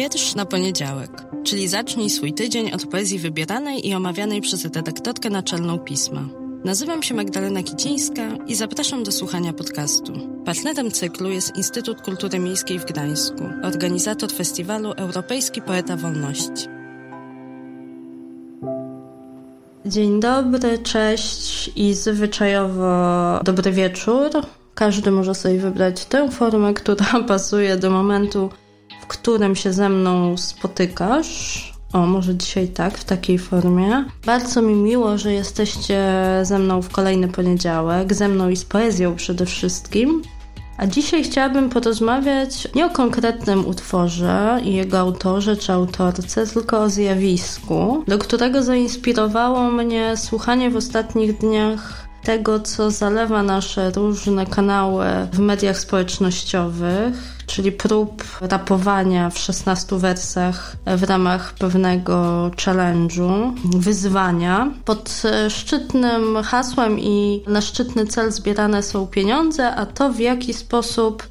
Wiersz na poniedziałek, czyli zacznij swój tydzień od poezji wybieranej i omawianej przez redaktorkę naczelną pisma. Nazywam się Magdalena Kicińska i zapraszam do słuchania podcastu. Partnerem cyklu jest Instytut Kultury Miejskiej w Gdańsku, organizator festiwalu Europejski Poeta Wolności. Dzień dobry, cześć i zwyczajowo dobry wieczór. Każdy może sobie wybrać tę formę, która pasuje do momentu, którym się ze mną spotykasz. O, może dzisiaj tak, w takiej formie. Bardzo mi miło, że jesteście ze mną w kolejny poniedziałek, ze mną i z poezją przede wszystkim. A dzisiaj chciałabym porozmawiać nie o konkretnym utworze i jego autorze czy autorce, tylko o zjawisku, do którego zainspirowało mnie słuchanie w ostatnich dniach tego, co zalewa nasze różne kanały w mediach społecznościowych, czyli prób rapowania w 16 wersach w ramach pewnego challenge'u, wyzwania. Pod szczytnym hasłem i na szczytny cel zbierane są pieniądze, a to w jaki sposób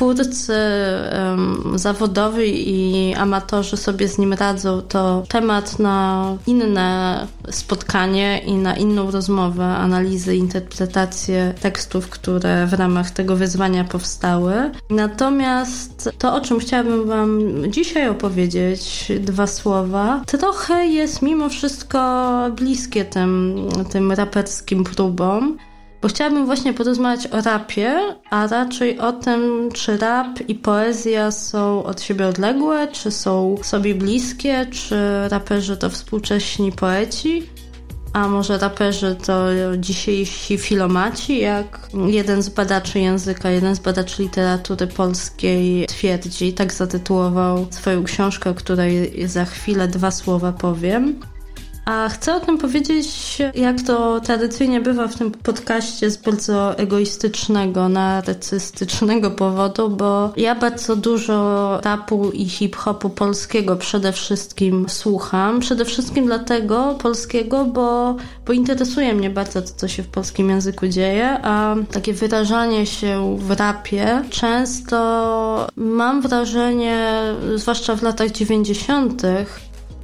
twórcy um, zawodowi i amatorzy sobie z nim radzą, to temat na inne spotkanie i na inną rozmowę, analizy, interpretację tekstów, które w ramach tego wyzwania powstały. Natomiast to, o czym chciałabym Wam dzisiaj opowiedzieć, dwa słowa, trochę jest mimo wszystko bliskie tym, tym raperskim próbom bo chciałabym właśnie porozmawiać o rapie, a raczej o tym, czy rap i poezja są od siebie odległe, czy są sobie bliskie, czy raperzy to współcześni poeci, a może raperzy to dzisiejsi filomaci, jak jeden z badaczy języka, jeden z badaczy literatury polskiej twierdzi, tak zatytułował swoją książkę, o której za chwilę dwa słowa powiem. A chcę o tym powiedzieć, jak to tradycyjnie bywa w tym podcaście z bardzo egoistycznego, narcystycznego powodu, bo ja bardzo dużo rapu i hip-hopu polskiego przede wszystkim słucham. Przede wszystkim dlatego polskiego, bo, bo interesuje mnie bardzo to, co się w polskim języku dzieje, a takie wyrażanie się w rapie często mam wrażenie, zwłaszcza w latach 90.,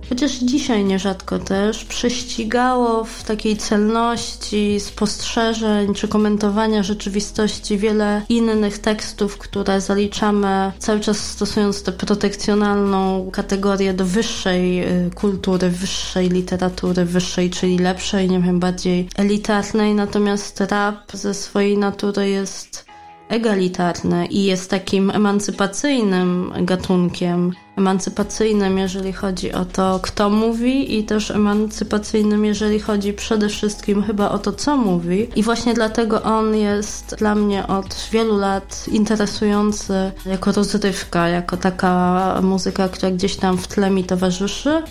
chociaż dzisiaj nierzadko też, prześcigało w takiej celności spostrzeżeń czy komentowania rzeczywistości wiele innych tekstów, które zaliczamy cały czas stosując tę protekcjonalną kategorię do wyższej y, kultury, wyższej literatury, wyższej, czyli lepszej, nie wiem, bardziej elitarnej, natomiast rap ze swojej natury jest egalitarny i jest takim emancypacyjnym gatunkiem. Emancypacyjnym, jeżeli chodzi o to, kto mówi, i też emancypacyjnym, jeżeli chodzi przede wszystkim chyba o to, co mówi. I właśnie dlatego on jest dla mnie od wielu lat interesujący jako rozrywka, jako taka muzyka, która gdzieś tam w tle mi towarzyszy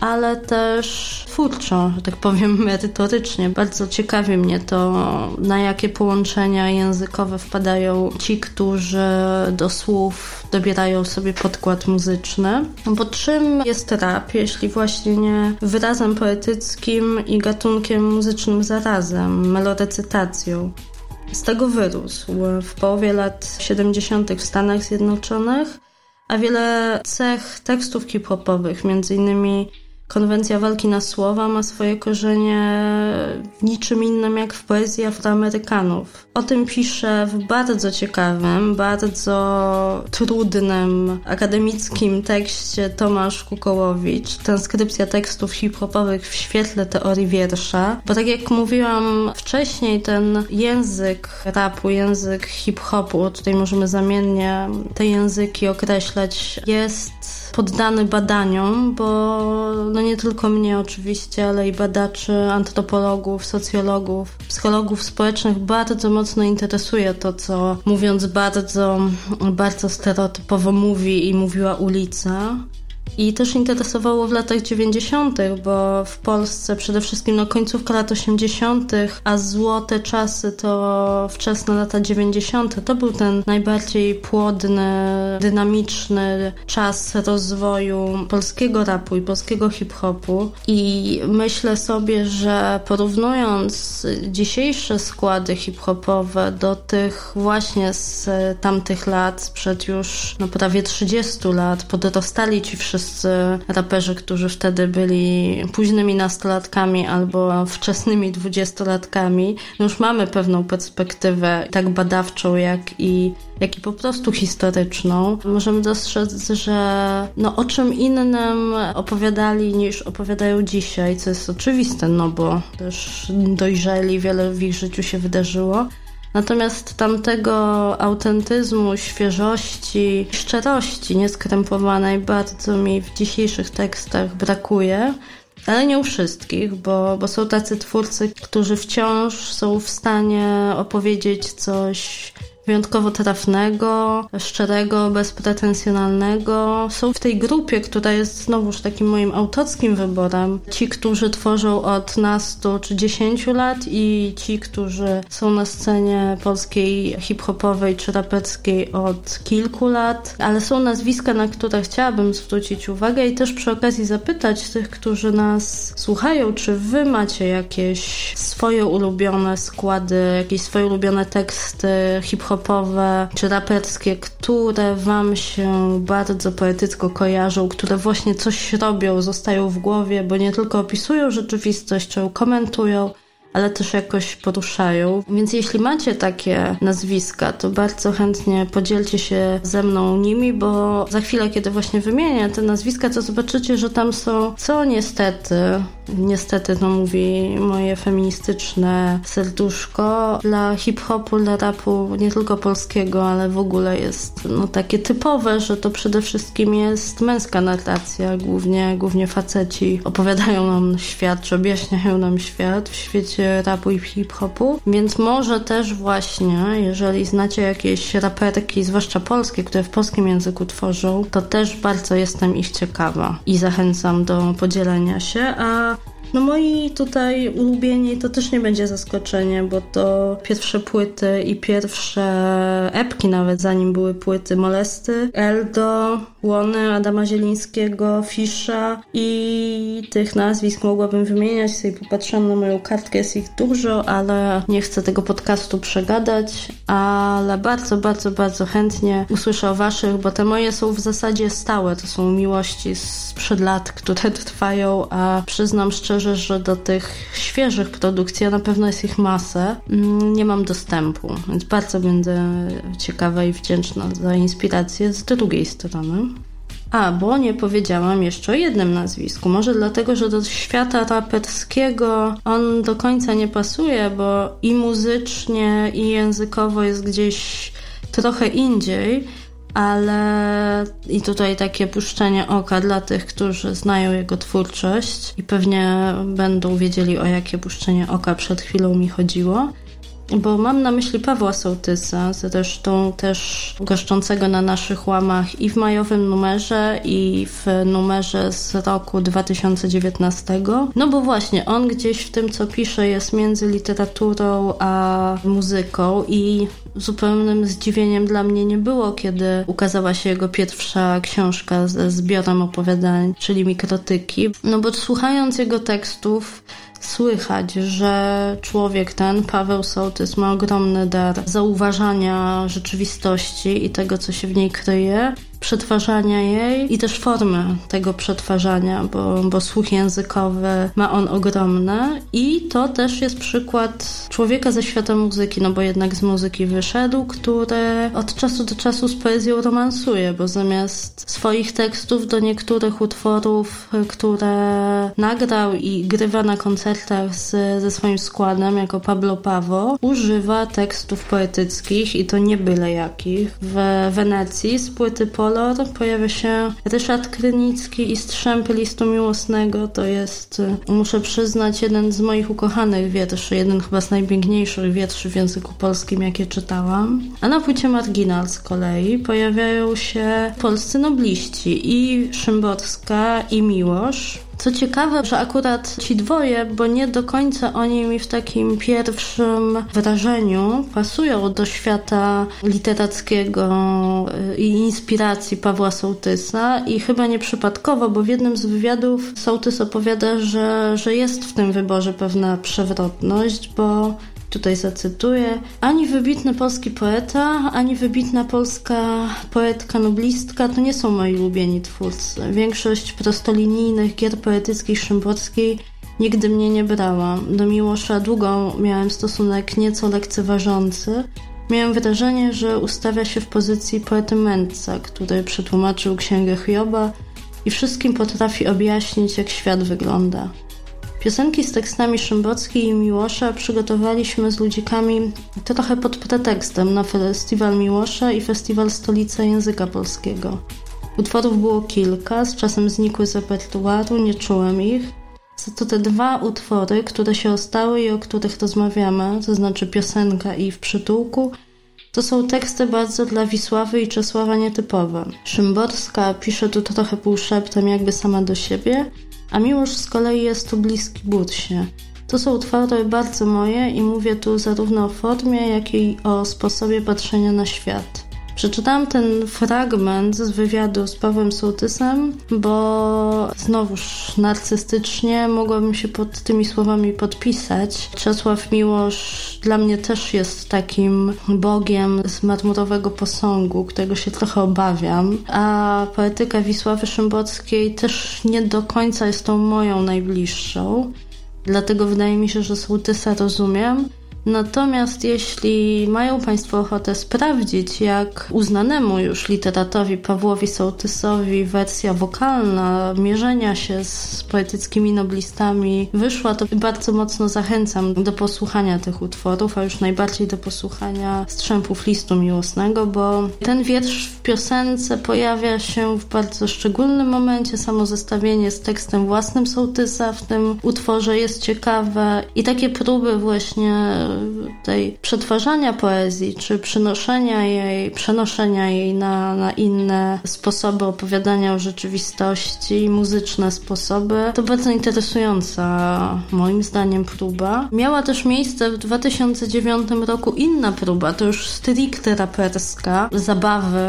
ale też twórczo, że tak powiem merytorycznie. Bardzo ciekawi mnie to, na jakie połączenia językowe wpadają ci, którzy do słów dobierają sobie podkład muzyczny. Bo czym jest rap, jeśli właśnie nie wyrazem poetyckim i gatunkiem muzycznym zarazem, melorecytacją? Z tego wyrósł w połowie lat 70. w Stanach Zjednoczonych, a wiele cech tekstów hip-hopowych, między innymi Konwencja walki na słowa ma swoje korzenie w niczym innym jak w poezji Afroamerykanów. O tym pisze w bardzo ciekawym, bardzo trudnym, akademickim tekście Tomasz Kukołowicz, transkrypcja tekstów hip-hopowych w świetle teorii wiersza. Bo tak jak mówiłam wcześniej, ten język rapu, język hip-hopu, tutaj możemy zamiennie te języki określać, jest poddany badaniom, bo no nie tylko mnie oczywiście, ale i badaczy, antropologów, socjologów, psychologów społecznych bardzo mocno interesuje to, co mówiąc bardzo, bardzo stereotypowo mówi i mówiła ulica. I też interesowało w latach 90., bo w Polsce przede wszystkim no, końcówka lat 80., a złote czasy to wczesne lata 90. To był ten najbardziej płodny, dynamiczny czas rozwoju polskiego rapu i polskiego hip-hopu. I myślę sobie, że porównując dzisiejsze składy hip-hopowe do tych właśnie z tamtych lat, sprzed już no, prawie 30 lat, podrostali ci wszyscy raperzy, którzy wtedy byli późnymi nastolatkami albo wczesnymi dwudziestolatkami. No już mamy pewną perspektywę tak badawczą, jak i, jak i po prostu historyczną. Możemy dostrzec, że no, o czym innym opowiadali niż opowiadają dzisiaj, co jest oczywiste, no bo też dojrzeli, wiele w ich życiu się wydarzyło. Natomiast tamtego autentyzmu, świeżości, szczerości nieskrępowanej bardzo mi w dzisiejszych tekstach brakuje. Ale nie u wszystkich, bo, bo są tacy twórcy, którzy wciąż są w stanie opowiedzieć coś wyjątkowo trafnego, szczerego, bezpretensjonalnego. Są w tej grupie, która jest znowuż takim moim autorskim wyborem. Ci, którzy tworzą od nastu czy dziesięciu lat i ci, którzy są na scenie polskiej hip-hopowej czy raperskiej od kilku lat, ale są nazwiska, na które chciałabym zwrócić uwagę i też przy okazji zapytać tych, którzy nas słuchają, czy wy macie jakieś swoje ulubione składy, jakieś swoje ulubione teksty hip-hopowe hip-hopowe czy raperskie, które wam się bardzo poetycko kojarzą, które właśnie coś robią, zostają w głowie, bo nie tylko opisują rzeczywistość, czy ją komentują, ale też jakoś poruszają. Więc jeśli macie takie nazwiska, to bardzo chętnie podzielcie się ze mną nimi, bo za chwilę, kiedy właśnie wymienię te nazwiska, to zobaczycie, że tam są, co niestety, niestety to mówi moje feministyczne serduszko, dla hip-hopu, dla rapu nie tylko polskiego, ale w ogóle jest no, takie typowe, że to przede wszystkim jest męska narracja, głównie, głównie faceci opowiadają nam świat, czy objaśniają nam świat w świecie rapu i hip-hopu, więc może też właśnie, jeżeli znacie jakieś raperki, zwłaszcza polskie, które w polskim języku tworzą, to też bardzo jestem ich ciekawa i zachęcam do podzielenia się, a no moi tutaj ulubieni to też nie będzie zaskoczenie, bo to pierwsze płyty i pierwsze epki nawet, zanim były płyty Molesty, Eldo, Łony, Adama Zielińskiego, Fisza i tych nazwisk mogłabym wymieniać. Sobie popatrzyłam na moją kartkę, jest ich dużo, ale nie chcę tego podcastu przegadać, ale bardzo, bardzo, bardzo chętnie usłyszę o waszych, bo te moje są w zasadzie stałe. To są miłości sprzed lat, które trwają, a przyznam szczerze, szczerze, że do tych świeżych produkcji, a na pewno jest ich masę, mm, nie mam dostępu, więc bardzo będę ciekawa i wdzięczna za inspirację z drugiej strony. A, bo nie powiedziałam jeszcze o jednym nazwisku. Może dlatego, że do świata raperskiego on do końca nie pasuje, bo i muzycznie, i językowo jest gdzieś trochę indziej ale i tutaj takie puszczenie oka dla tych, którzy znają jego twórczość i pewnie będą wiedzieli o jakie puszczenie oka przed chwilą mi chodziło. Bo mam na myśli Pawła Sołtysa, zresztą też goszczącego na naszych łamach i w majowym numerze, i w numerze z roku 2019. No bo właśnie, on gdzieś w tym, co pisze, jest między literaturą a muzyką i zupełnym zdziwieniem dla mnie nie było, kiedy ukazała się jego pierwsza książka ze zbiorem opowiadań, czyli Mikrotyki. No bo słuchając jego tekstów, słychać, że człowiek ten, Paweł Sołtys, ma ogromny dar zauważania rzeczywistości i tego, co się w niej kryje przetwarzania jej i też formy tego przetwarzania, bo, bo słuch językowy ma on ogromny i to też jest przykład człowieka ze świata muzyki, no bo jednak z muzyki wyszedł, który od czasu do czasu z poezją romansuje, bo zamiast swoich tekstów do niektórych utworów, które nagrał i grywa na koncertach z, ze swoim składem jako Pablo Pawo, używa tekstów poetyckich i to nie byle jakich. W Wenecji z płyty Pol kolor. Pojawia się Ryszard Krynicki i Strzępy listu miłosnego. To jest, muszę przyznać, jeden z moich ukochanych wierszy, jeden chyba z najpiękniejszych wierszy w języku polskim, jakie czytałam. A na płycie Marginal z kolei pojawiają się polscy nobliści i Szymborska i Miłosz. Co ciekawe, że akurat ci dwoje, bo nie do końca oni mi w takim pierwszym wrażeniu pasują do świata literackiego y, i inspiracji Pawła Sołtysa. I chyba nieprzypadkowo, bo w jednym z wywiadów Sołtys opowiada, że, że jest w tym wyborze pewna przewrotność, bo tutaj zacytuję, ani wybitny polski poeta, ani wybitna polska poetka noblistka to nie są moi ulubieni twórcy. Większość prostolinijnych gier poetyckich Szymborskiej nigdy mnie nie brała. Do Miłosza długo miałem stosunek nieco lekceważący. Miałem wrażenie, że ustawia się w pozycji poety mędrca, który przetłumaczył księgę Hioba i wszystkim potrafi objaśnić, jak świat wygląda. Piosenki z tekstami Szymbockiej i Miłosza przygotowaliśmy z ludzikami trochę pod pretekstem na Festiwal Miłosza i Festiwal Stolica Języka Polskiego. Utworów było kilka, z czasem znikły z repertuaru, nie czułem ich. To te dwa utwory, które się ostały i o których rozmawiamy, to znaczy piosenka i w przytułku, to są teksty bardzo dla Wisławy i Czesława nietypowe. Szymborska pisze tu trochę półszeptem jakby sama do siebie, a miłość z kolei jest tu bliski Budsie. To są utwory bardzo moje i mówię tu zarówno o formie, jak i o sposobie patrzenia na świat. Przeczytałam ten fragment z wywiadu z Pawłem Sołtysem, bo znowuż narcystycznie mogłabym się pod tymi słowami podpisać. Czesław Miłosz dla mnie też jest takim bogiem z marmurowego posągu, którego się trochę obawiam, a poetyka Wisławy Szymbockiej też nie do końca jest tą moją najbliższą. Dlatego wydaje mi się, że Sołtysa rozumiem, Natomiast jeśli mają Państwo ochotę sprawdzić, jak uznanemu już literatowi Pawłowi Sołtysowi wersja wokalna mierzenia się z poetyckimi noblistami wyszła, to bardzo mocno zachęcam do posłuchania tych utworów, a już najbardziej do posłuchania Strzępów Listu Miłosnego, bo ten wiersz w piosence pojawia się w bardzo szczególnym momencie. Samo zestawienie z tekstem własnym Sołtysa w tym utworze jest ciekawe i takie próby właśnie tej przetwarzania poezji, czy przenoszenia jej, przenoszenia jej na, na inne sposoby opowiadania o rzeczywistości, muzyczne sposoby, to bardzo interesująca moim zdaniem próba. Miała też miejsce w 2009 roku inna próba, to już stricte raperska, zabawy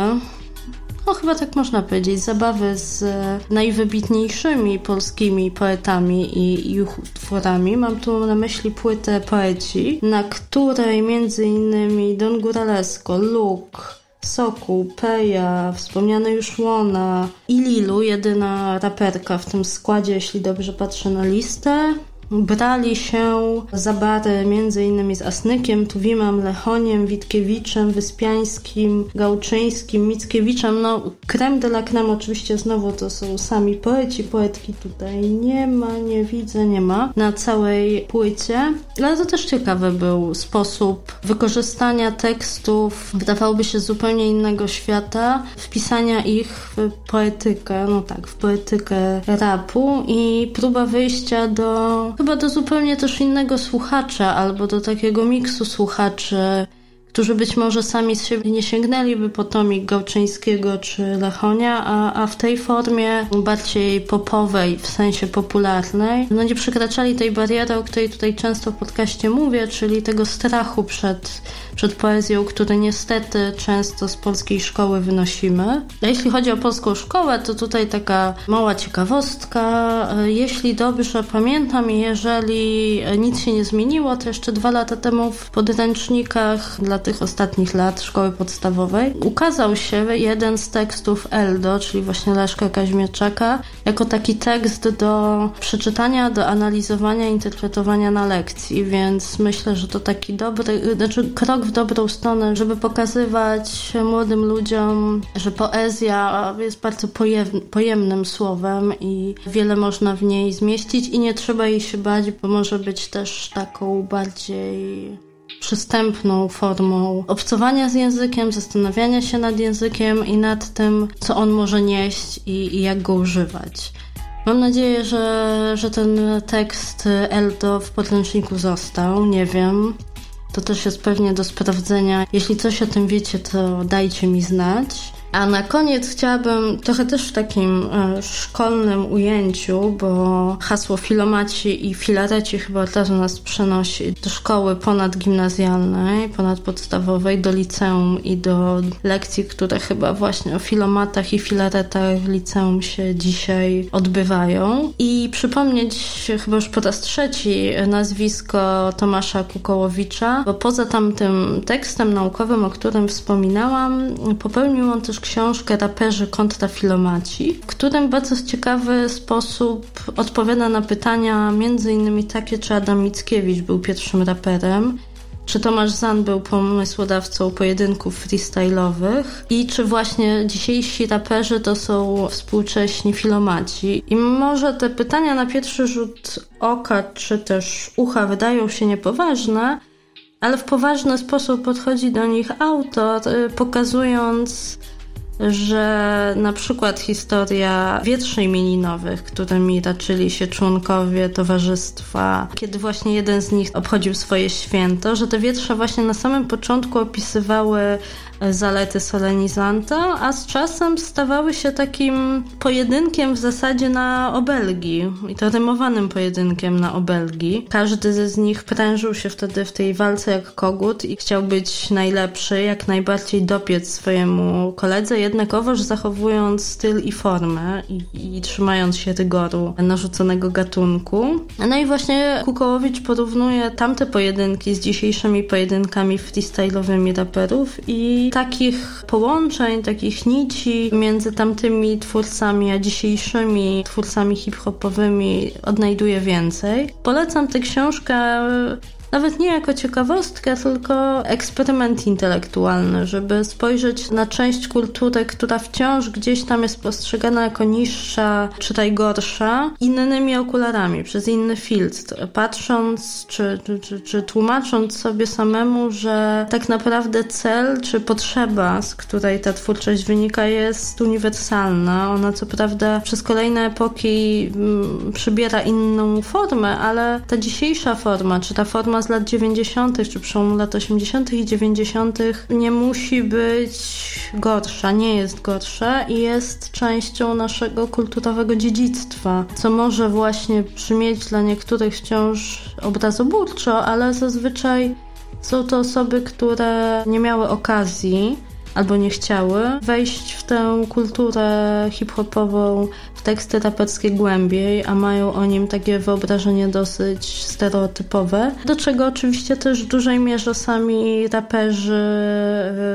no chyba tak można powiedzieć, zabawy z najwybitniejszymi polskimi poetami i ich utworami. Mam tu na myśli płytę poeci, na której innymi Don Guralesco, Luke, Soku, Peja, wspomniany już Łona i Lilu, jedyna raperka w tym składzie, jeśli dobrze patrzę na listę. Brali się za bary m.in. z Asnykiem, Tuwimem, Lechoniem, Witkiewiczem, Wyspiańskim, Gałczyńskim, Mickiewiczem. No, creme de la creme oczywiście znowu to są sami poeci, poetki tutaj nie ma, nie widzę, nie ma na całej płycie. Ale to też ciekawy był sposób wykorzystania tekstów, wydawałoby się zupełnie innego świata, wpisania ich w poetykę, no tak, w poetykę rapu i próba wyjścia do chyba do zupełnie też innego słuchacza, albo do takiego miksu słuchaczy, którzy być może sami z siebie nie sięgnęliby po tomik Gałczyńskiego czy Lechonia, a, a w tej formie bardziej popowej, w sensie popularnej, no nie przekraczali tej bariery, o której tutaj często w podcaście mówię, czyli tego strachu przed przed poezją, który niestety często z polskiej szkoły wynosimy. A jeśli chodzi o polską szkołę, to tutaj taka mała ciekawostka. Jeśli dobrze pamiętam, jeżeli nic się nie zmieniło, to jeszcze dwa lata temu w podręcznikach dla tych ostatnich lat szkoły podstawowej ukazał się jeden z tekstów Eldo, czyli właśnie Leszka Kaźmierczaka, jako taki tekst do przeczytania, do analizowania, interpretowania na lekcji, więc myślę, że to taki dobry, znaczy krok w dobrą stronę, żeby pokazywać młodym ludziom, że poezja jest bardzo pojemnym słowem i wiele można w niej zmieścić i nie trzeba jej się bać, bo może być też taką bardziej przystępną formą obcowania z językiem, zastanawiania się nad językiem i nad tym, co on może nieść i, i jak go używać. Mam nadzieję, że, że ten tekst Eldo w podręczniku został. Nie wiem. To też jest pewnie do sprawdzenia. Jeśli coś o tym wiecie, to dajcie mi znać. A na koniec chciałabym trochę też w takim e, szkolnym ujęciu, bo hasło filomaci i filareci chyba razu nas przenosi do szkoły ponadgimnazjalnej, ponadpodstawowej, do liceum i do lekcji, które chyba właśnie o filomatach i filaretach w liceum się dzisiaj odbywają. I przypomnieć chyba już po raz trzeci nazwisko Tomasza Kukołowicza, bo poza tamtym tekstem naukowym, o którym wspominałam, popełnił on też książkę Raperzy kontra filomaci, w którym w bardzo ciekawy sposób odpowiada na pytania innymi takie, czy Adam Mickiewicz był pierwszym raperem, czy Tomasz Zan był pomysłodawcą pojedynków freestyle'owych i czy właśnie dzisiejsi raperzy to są współcześni filomaci. I może te pytania na pierwszy rzut oka czy też ucha wydają się niepoważne, ale w poważny sposób podchodzi do nich autor, y, pokazując że na przykład historia wietrzeń imieninowych, którymi raczyli się członkowie towarzystwa, kiedy właśnie jeden z nich obchodził swoje święto, że te wietrze właśnie na samym początku opisywały zalety solenizanta, a z czasem stawały się takim pojedynkiem w zasadzie na obelgi i to rymowanym pojedynkiem na obelgi. Każdy z nich prężył się wtedy w tej walce jak kogut i chciał być najlepszy, jak najbardziej dopiec swojemu koledze, jednakowoż zachowując styl i formę i, i trzymając się rygoru narzuconego gatunku. No i właśnie Kukołowicz porównuje tamte pojedynki z dzisiejszymi pojedynkami freestyle'owymi raperów i takich połączeń, takich nici między tamtymi twórcami a dzisiejszymi twórcami hip-hopowymi odnajduję więcej. Polecam tę książkę nawet nie jako ciekawostkę, tylko eksperyment intelektualny, żeby spojrzeć na część kultury, która wciąż gdzieś tam jest postrzegana jako niższa, czy gorsza, innymi okularami, przez inny filtr, patrząc czy, czy, czy tłumacząc sobie samemu, że tak naprawdę cel czy potrzeba, z której ta twórczość wynika, jest uniwersalna. Ona co prawda przez kolejne epoki mm, przybiera inną formę, ale ta dzisiejsza forma, czy ta forma z lat 90., czy przełomu lat 80. i 90., nie musi być gorsza, nie jest gorsza i jest częścią naszego kulturowego dziedzictwa, co może właśnie brzmieć dla niektórych wciąż obrazoburczo, ale zazwyczaj są to osoby, które nie miały okazji albo nie chciały wejść w tę kulturę hip-hopową, w teksty raperskie głębiej, a mają o nim takie wyobrażenie dosyć stereotypowe, do czego oczywiście też w dużej mierze sami raperzy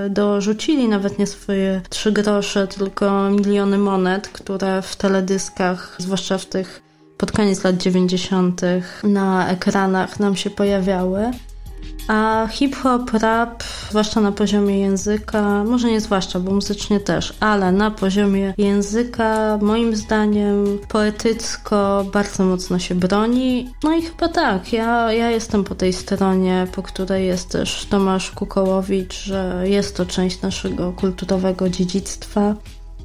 e, dorzucili nawet nie swoje trzy grosze, tylko miliony monet, które w teledyskach, zwłaszcza w tych pod koniec lat 90. na ekranach nam się pojawiały. A hip-hop, rap, zwłaszcza na poziomie języka, może nie zwłaszcza, bo muzycznie też, ale na poziomie języka, moim zdaniem, poetycko bardzo mocno się broni. No i chyba tak, ja, ja jestem po tej stronie, po której jest też Tomasz Kukołowicz, że jest to część naszego kulturowego dziedzictwa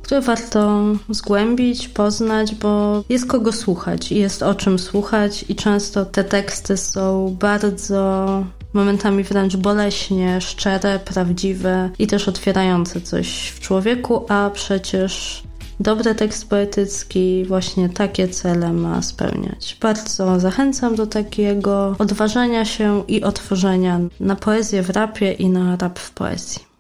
które warto zgłębić, poznać, bo jest kogo słuchać, jest o czym słuchać i często te teksty są bardzo momentami wręcz boleśnie szczere, prawdziwe i też otwierające coś w człowieku, a przecież dobry tekst poetycki właśnie takie cele ma spełniać. Bardzo zachęcam do takiego odważania się i otworzenia na poezję w rapie i na rap w poezji.